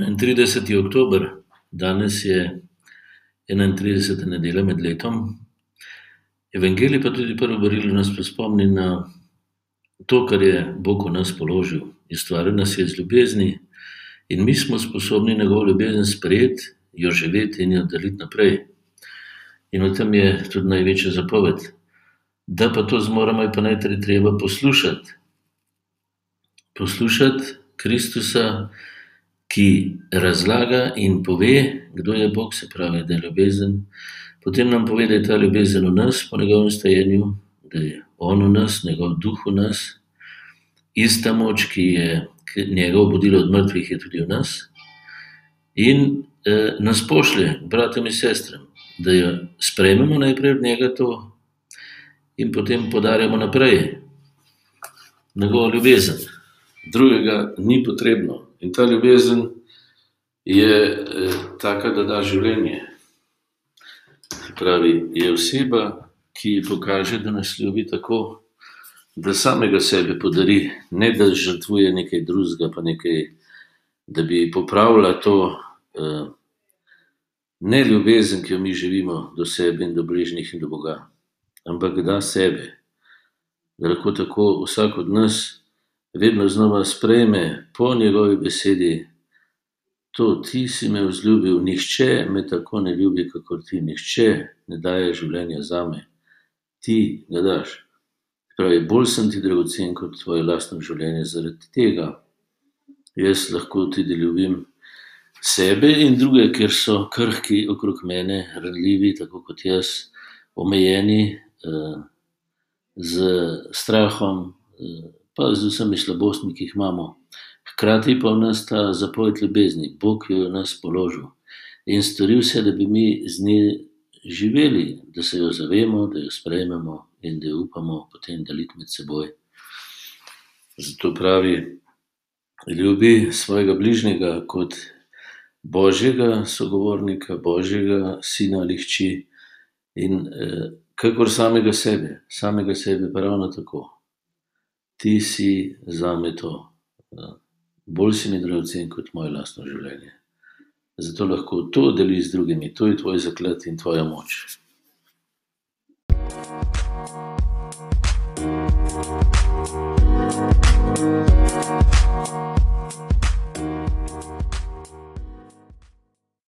31. oktober, danes je 31. nedelja med letom. Evangelij pa tudi prvo berilo nas spomni na to, kar je Bog v nas položil. Ustvaril nas je iz ljubezni in mi smo sposobni njegovo ljubezen sprejeti, jo živeti in jo deliti naprej. In v tem je tudi največja zapoved. Da pa to zmoremo, je pa najprej treba poslušati. Poslušati Kristusa, ki razlaga in pove, kdo je Bog, se pravi, da je ljubezen. Potem nam pove, da je ta ljubezen v nas, po njegovem stojenju, da je On v nas, njegov duh v nas, ista moč, ki je njega obudila od mrtvih, je tudi v nas. In eh, nas pošlje, bratom in sestram, da jo sprejmemo najprej od njega to in potem podarjamo naprej njegovo ljubezen. Drugega ni potrebno. In ta ljubezen je eh, taka, da da življenje. Pravi, je oseba, ki pokaže, da nas ljubi tako, da samega sebe podari, ne da žrtvuje nekaj drugega, pa nekaj, da bi popravila to uh, ne ljubezen, ki jo mi živimo do sebe in do bližnjih in do Boga, ampak da sebe, da lahko tako vsak od nas vedno znova sprejme po njegovi besedi. To ti si me vzljubil, nihče me tako ne ljubi, kot ti, nihče ne daje življenja za me, ti ga daš. Pravi, bolj sem ti dragocen kot tvoje lastno življenje. Zaradi tega jaz lahko tudi ljubim sebe in druge, ker so krhki okrog mene, ranljivi, tako kot jaz, omejeni uh, z strahom. Uh, pa z vsemi slabostmi, ki jih imamo. Hkrati pa v nas ta zapoved ljubezni, Bog jo je v nas položil. In storil vse, da bi mi z njim živeli, da se jo zavemo, da jo sprejmemo in da jo upamo potem deliti med seboj. Zato pravi, ljubi svojega bližnjega kot božjega sogovornika, božjega sina ali hči. In eh, kakor samega sebe, samega sebe pa ravno tako ti si za me to, bolj si mi dragocen kot moje lastno življenje. Zato lahko to deliš z drugimi, to je tvoj zaklad in tvoja moč.